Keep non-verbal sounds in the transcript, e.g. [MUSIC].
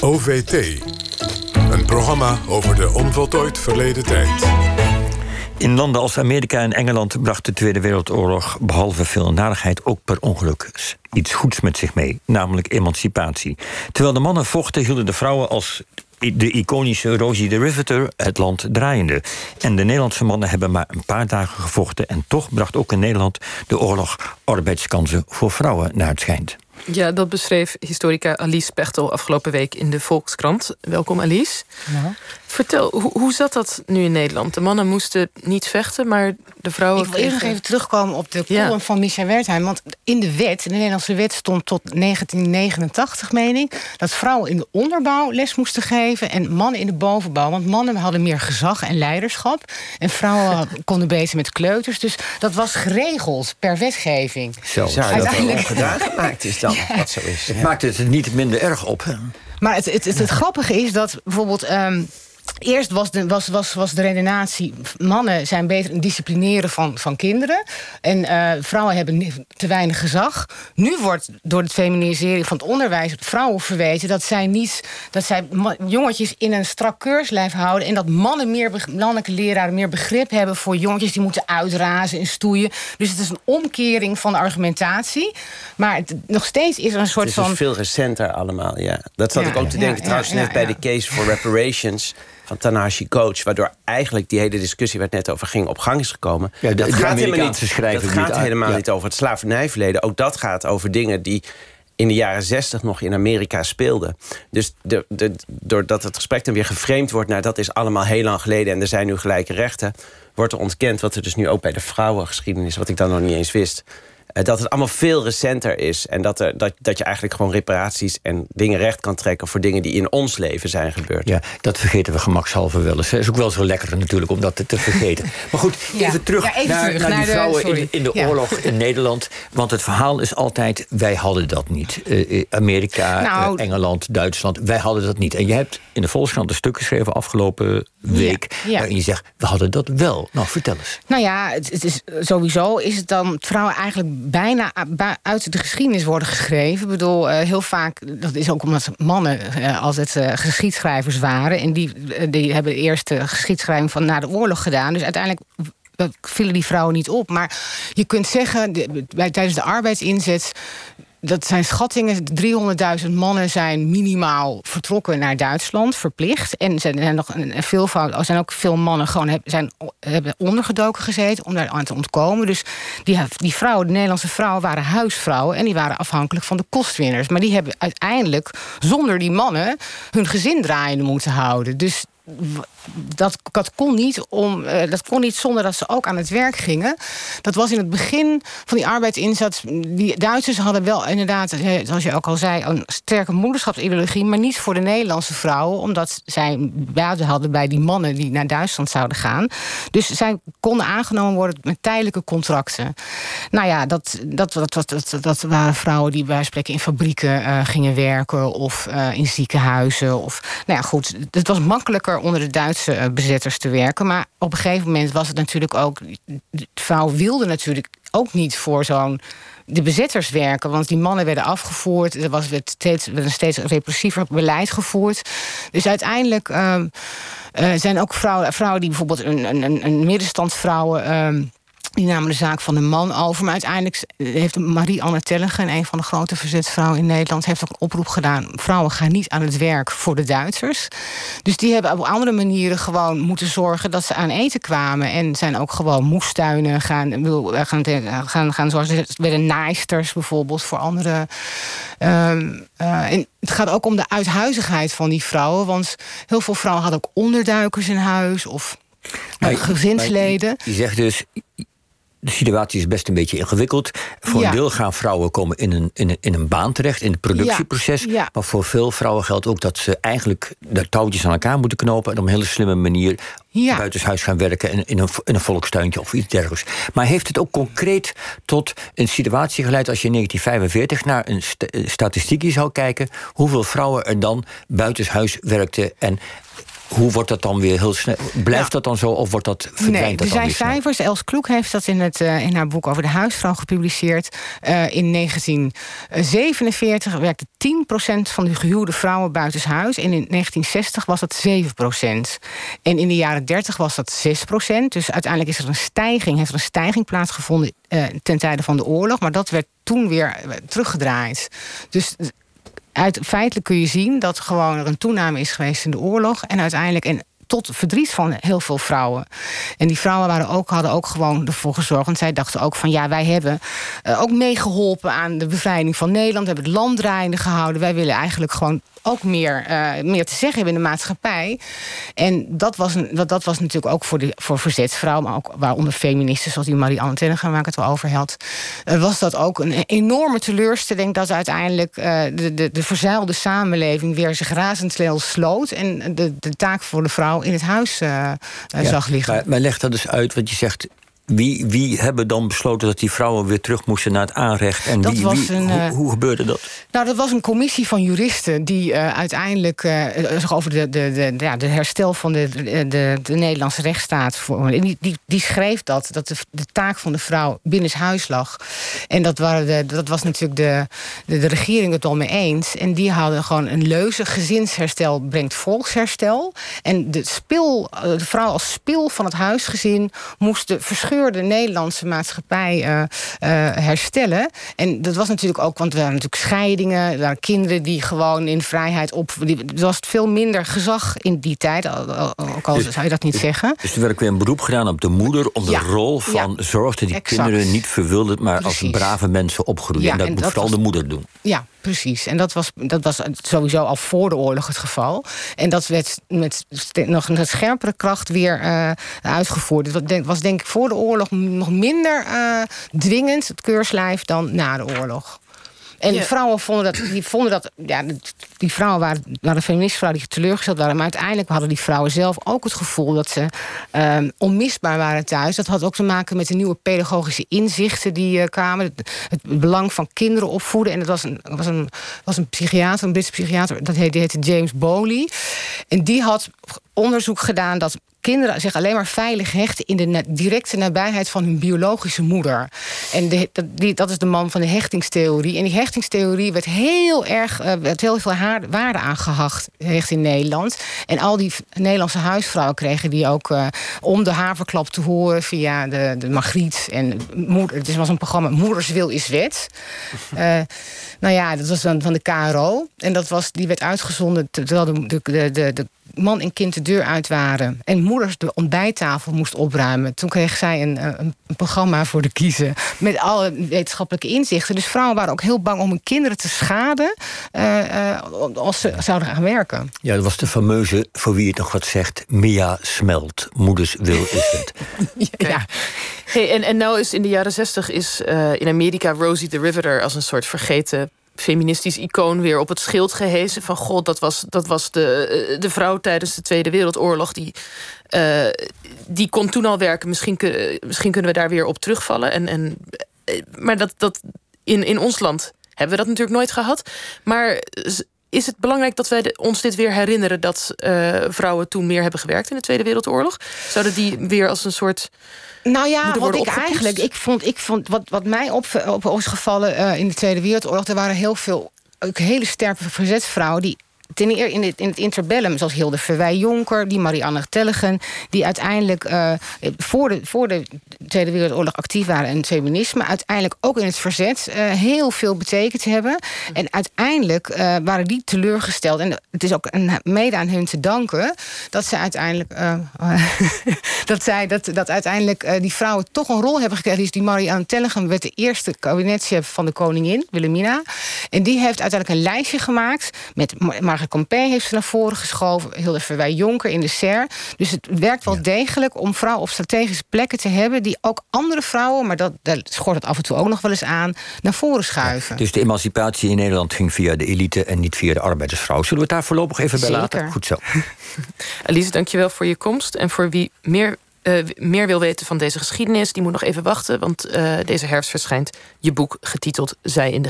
OVT. Een programma over de onvoltooid verleden tijd. In landen als Amerika en Engeland bracht de Tweede Wereldoorlog behalve veel narigheid ook per ongeluk iets goeds met zich mee, namelijk emancipatie. Terwijl de mannen vochten, hielden de vrouwen als de iconische Rosie de Riveter het land draaiende. En de Nederlandse mannen hebben maar een paar dagen gevochten en toch bracht ook in Nederland de oorlog arbeidskansen voor vrouwen naar het schijnt. Ja, dat beschreef historica Alice Pechtel afgelopen week in de Volkskrant. Welkom Alice. Ja. Vertel, hoe, hoe zat dat nu in Nederland? De mannen moesten niet vechten, maar de vrouwen... Ik wil eerst nog even terugkomen op de column van Micha Wertheim. Want in de wet, in de Nederlandse wet stond tot 1989, meen ik... dat vrouwen in de onderbouw les moesten geven en mannen in de bovenbouw. Want mannen hadden meer gezag en leiderschap. En vrouwen [LAUGHS] konden bezig met kleuters. Dus dat was geregeld per wetgeving. Zo, Uiteindelijk... dat gedaan gemaakt is dan, wat zo is. Het maakt het niet minder erg op. Maar het, het, het, grappige is dat bijvoorbeeld... Ehm, Eerst was de, was, was, was de redenatie... mannen zijn beter in disciplineren van, van kinderen... en uh, vrouwen hebben te weinig gezag. Nu wordt door het feminiseren van het onderwijs... vrouwen verweten dat zij, niet, dat zij jongetjes in een strak keurslijf houden... en dat mannen meer, mannelijke leraren meer begrip hebben... voor jongetjes die moeten uitrazen en stoeien. Dus het is een omkering van de argumentatie. Maar het, nog steeds is er een soort van... Het is dus veel recenter allemaal, ja. Dat zat ik ook te denken trouwens net bij de case for reparations van Tanahashi Coach... waardoor eigenlijk die hele discussie waar het net over ging... op gang is gekomen. Ja, dat gaat, helemaal niet, dat gaat helemaal niet over het slavernijverleden. Ook dat gaat over dingen die in de jaren zestig nog in Amerika speelden. Dus de, de, doordat het gesprek dan weer geframed wordt... naar dat is allemaal heel lang geleden en er zijn nu gelijke rechten... wordt er ontkend wat er dus nu ook bij de vrouwengeschiedenis... wat ik dan nog niet eens wist dat het allemaal veel recenter is. En dat, er, dat, dat je eigenlijk gewoon reparaties en dingen recht kan trekken... voor dingen die in ons leven zijn gebeurd. Ja, dat vergeten we gemakshalve wel eens. Het is ook wel zo lekker natuurlijk om dat te vergeten. [LAUGHS] Maar goed, even terug, even naar, terug naar, die vrouwen in, in, de oorlog in [LAUGHS] Nederland. Want het verhaal is altijd, wij hadden dat niet. Uh, Amerika, nou, Engeland, Duitsland, wij hadden dat niet. En je hebt in de Volkskrant een stuk geschreven afgelopen week... waarin je zegt, we hadden dat wel. Nou, vertel eens. Nou ja, het, het is, sowieso is het dan... vrouwen eigenlijk bijna uit de geschiedenis worden geschreven. Ik bedoel, eh, heel vaak, dat is ook omdat mannen uh, altijd uh, geschiedschrijvers waren. En die, die hebben de eerste geschiedschrijving van na de oorlog gedaan. Dus uiteindelijk vielen die vrouwen niet op. Maar je kunt zeggen, bij, tijdens de arbeidsinzet dat zijn schattingen. 300.000 mannen zijn minimaal vertrokken naar Duitsland, verplicht. En zijn, nog een veelvoud, zijn ook veel mannen gewoon zijn, hebben ondergedoken gezeten om daar aan te ontkomen. Dus die, die vrouwen, de Nederlandse vrouwen, waren huisvrouwen en die waren afhankelijk van de kostwinners. Maar die hebben uiteindelijk zonder die mannen hun gezin draaiende moeten houden. Dus dat, dat, kon niet om, uh, dat kon niet zonder dat ze ook aan het werk gingen. Dat was in het begin van die arbeidsinzet. Die Duitsers hadden wel inderdaad, eh, zoals je ook al zei, een sterke moederschapsideologie, maar niet voor de Nederlandse vrouwen, omdat zij baten hadden bij die mannen die naar Duitsland zouden gaan. Dus zij konden aangenomen worden met tijdelijke contracten. Nou ja, dat, dat, dat, dat, dat, waren vrouwen die bij spreken in fabrieken uh, gingen werken of in ziekenhuizen. Of, nou ja, goed, het was makkelijker onder de Duitse eh, bezetters te werken. Maar op een gegeven moment was het natuurlijk ook. De vrouw wilde natuurlijk ook niet voor zo'n de bezetters werken. Want die mannen werden afgevoerd. Er was steeds, een steeds repressiever beleid gevoerd. Dus uiteindelijk uh, zijn ook vrouwen, vrouwen die bijvoorbeeld een, een, een middenstandsvrouwen. Uh, die namen de zaak van de man over. Maar uiteindelijk heeft Marie-Anne Tellegen... een van de grote verzetsvrouwen in Nederland... heeft ook een oproep gedaan... vrouwen gaan niet aan het werk voor de Duitsers. Dus die hebben op andere manieren gewoon moeten zorgen... dat ze aan eten kwamen. En zijn ook gewoon moestuinen gaan... gaan, gaan, gaan zorgen. werden naaisters bijvoorbeeld voor andere... Ehm, eh, en het gaat ook om de uithuizigheid van die vrouwen. Want heel veel vrouwen hadden ook onderduikers in huis... of gezinsleden. Je zegt dus, de situatie is best een beetje ingewikkeld. Voor een deel gaan vrouwen komen in een, in een, in een baan terecht, in het productieproces. Maar voor veel vrouwen geldt ook dat ze eigenlijk de touwtjes aan elkaar moeten knopen en op een hele slimme manier buitenshuis gaan werken in, in, een, in een volkstuintje of iets dergelijks. Maar heeft het ook concreet tot een situatie geleid als je in 1945 naar een st statistiekje zou kijken, hoeveel vrouwen er dan buitenshuis werkten en hoe wordt dat dan weer heel snel? Blijft dat dan zo of wordt dat verdwijnt nee, dat er zijn cijfers. Els Kloek heeft dat in, het, eh, in haar boek over de huisvrouw gepubliceerd. Eh, in 1947 werkte 10% van de gehuwde vrouwen buitenshuis. En in 1960 was dat 7%. En in de jaren 30 was dat 6%. Dus uiteindelijk is er een stijging, heeft er een stijging plaatsgevonden eh, ten tijde van de oorlog. Maar dat werd toen weer teruggedraaid. Dus uit, feitelijk kun je zien dat gewoon er een toename is geweest in de oorlog. En uiteindelijk. En tot verdriet van heel veel vrouwen. En die vrouwen waren ook, hadden ook gewoon ervoor gezorgd. Want zij dachten ook van ja, wij hebben uh, ook meegeholpen aan de bevrijding van Nederland. We hebben het land draaiende gehouden. Wij willen eigenlijk gewoon ook meer, uh, meer te zeggen hebben in de maatschappij. En dat was, een, dat, dat was natuurlijk ook voor, de, voor verzetsvrouwen, maar ook waaronder feministen, zoals die Marie-Anne Tennegaan, waar ik het al over had, uh, was dat ook een enorme teleurstelling dat uiteindelijk de, de, de verzuilde samenleving weer zich razendsnel sloot en de, de taak voor de vrouw in het huis ja, zag liggen. Maar, maar leg dat dus uit, wat je zegt. Wie, wie hebben dan besloten dat die vrouwen weer terug moesten naar het aanrecht? En dat wie, was wie, een, hoe, hoe, gebeurde dat? Nou, dat was een commissie van juristen die uh, uiteindelijk uh, over de, de, de, ja, de herstel van de, de, de Nederlandse rechtsstaat. Voor, die, die, die schreef dat, dat de, de taak van de vrouw binnenshuis lag. En dat, waren de, dat was natuurlijk de, de, de regering het al mee eens. En die hadden gewoon een leuze: gezinsherstel brengt volksherstel. En de, spil, de vrouw als spil van het huisgezin moest de verscheurde Nederlandse maatschappij uh, uh, herstellen. En dat was natuurlijk ook, want er waren natuurlijk scheidingen, er waren kinderen die gewoon in vrijheid op. Die, er was veel minder gezag in die tijd, ook al dus, zou je dat niet zeggen. Dus er werd ook weer een beroep gedaan op de moeder om de ja, rol van ja, zorg dat die exact. kinderen niet verwilderd, maar Precies. als brave mensen opgroeien. Ja, en dat en moet vooral was- de moeder doen. Ja, precies. En dat was, dat was sowieso al voor de oorlog het geval. En dat werd met nog met scherpere kracht weer uh, uitgevoerd. Dat was denk ik voor de oorlog nog minder uh, dwingend, het keurslijf, dan na de oorlog. En Ja. vrouwen vonden dat, die vonden dat, ja, die vrouwen waren, waren feministvrouwen die teleurgesteld waren. Maar uiteindelijk hadden die vrouwen zelf ook het gevoel dat ze um, onmisbaar waren thuis. Dat had ook te maken met de nieuwe pedagogische inzichten die uh, kwamen. Het, het, belang van kinderen opvoeden. En dat was een, was een, was een psychiater, een Britse psychiater, dat heette, die heette James Bowley. En die had onderzoek gedaan dat kinderen zich alleen maar veilig hechten in de na directe nabijheid van hun biologische moeder. En de, dat, die, dat is de man van de hechtingstheorie. En die hechtingstheorie werd heel erg, uh, werd heel veel haar, waarde aangehacht gehecht in Nederland. En al die Nederlandse huisvrouwen kregen die ook uh, om de haverklap te horen via de, de Margriet. En moeder, het was een programma Moeders wil is wet. Uh, [LAUGHS] nou ja, dat was dan van de KRO. En dat was, die werd uitgezonden terwijl de, de, de, de man en kind de deur uit waren. En moeders de ontbijttafel moest opruimen. Toen kreeg zij een, een, een programma voor de kiezen. Met alle wetenschappelijke inzichten. Dus vrouwen waren ook heel bang om hun kinderen te schaden. Uh, uh, als ze zouden gaan werken. Ja, dat was de fameuze, voor wie het nog wat zegt, Mia Smelt. Moeders wil is het. [LAUGHS] ja. ja. Hey, en, en nou is in de jaren zestig is uh, in Amerika Rosie the Riveter als een soort vergeten feministisch icoon weer op het schild gehezen. Van god, dat was, dat was de, de vrouw tijdens de Tweede Wereldoorlog. Die, uh, die kon toen al werken. Misschien, misschien kunnen we daar weer op terugvallen. En, en, maar dat, dat in, in ons land hebben we dat natuurlijk nooit gehad. Maar is het belangrijk dat wij ons dit weer herinneren... dat uh, vrouwen toen meer hebben gewerkt in de Tweede Wereldoorlog? Zouden die weer als een soort... Nou ja, wat ik eigenlijk... Ik vond, ik vond, wat, wat mij op, op is gevallen uh, in de Tweede Wereldoorlog... er waren heel veel ook hele sterke verzetsvrouwen... die ten eerste in het, in het interbellum, zoals Hilde Verwij-Jonker... die Marianne Tellegen, die uiteindelijk uh, voor, de, voor de Tweede Wereldoorlog actief waren... en het feminisme, uiteindelijk ook in het verzet... Uh, heel veel betekend hebben. En uiteindelijk uh, waren die teleurgesteld. En het is ook een, mede aan hun te danken... dat ze uiteindelijk, [LAUGHS] dat zij, dat, dat uiteindelijk die vrouwen toch een rol hebben gekregen. Dus die Marianne Tellegen werd de eerste kabinetchef van de koningin, Wilhelmina. En die heeft uiteindelijk een lijstje gemaakt... met Margaret heeft ze naar voren geschoven. Hilde Verwij Jonker in de SER. Dus het werkt wel ja. degelijk om vrouwen op strategische plekken te hebben... die ook andere vrouwen, maar dat, daar schort het af en toe ook nog wel eens aan... naar voren schuiven. Ja, dus de emancipatie in Nederland ging via de elite... en niet via de arbeidersvrouw. Zullen we het daar voorlopig even bij Zeker. laten? Goed zo. [LAUGHS] Alice, dankjewel voor je komst. En voor wie meer uh, meer wil weten van deze geschiedenis, die moet nog even wachten. Want uh, deze herfst verschijnt je boek getiteld Zij in de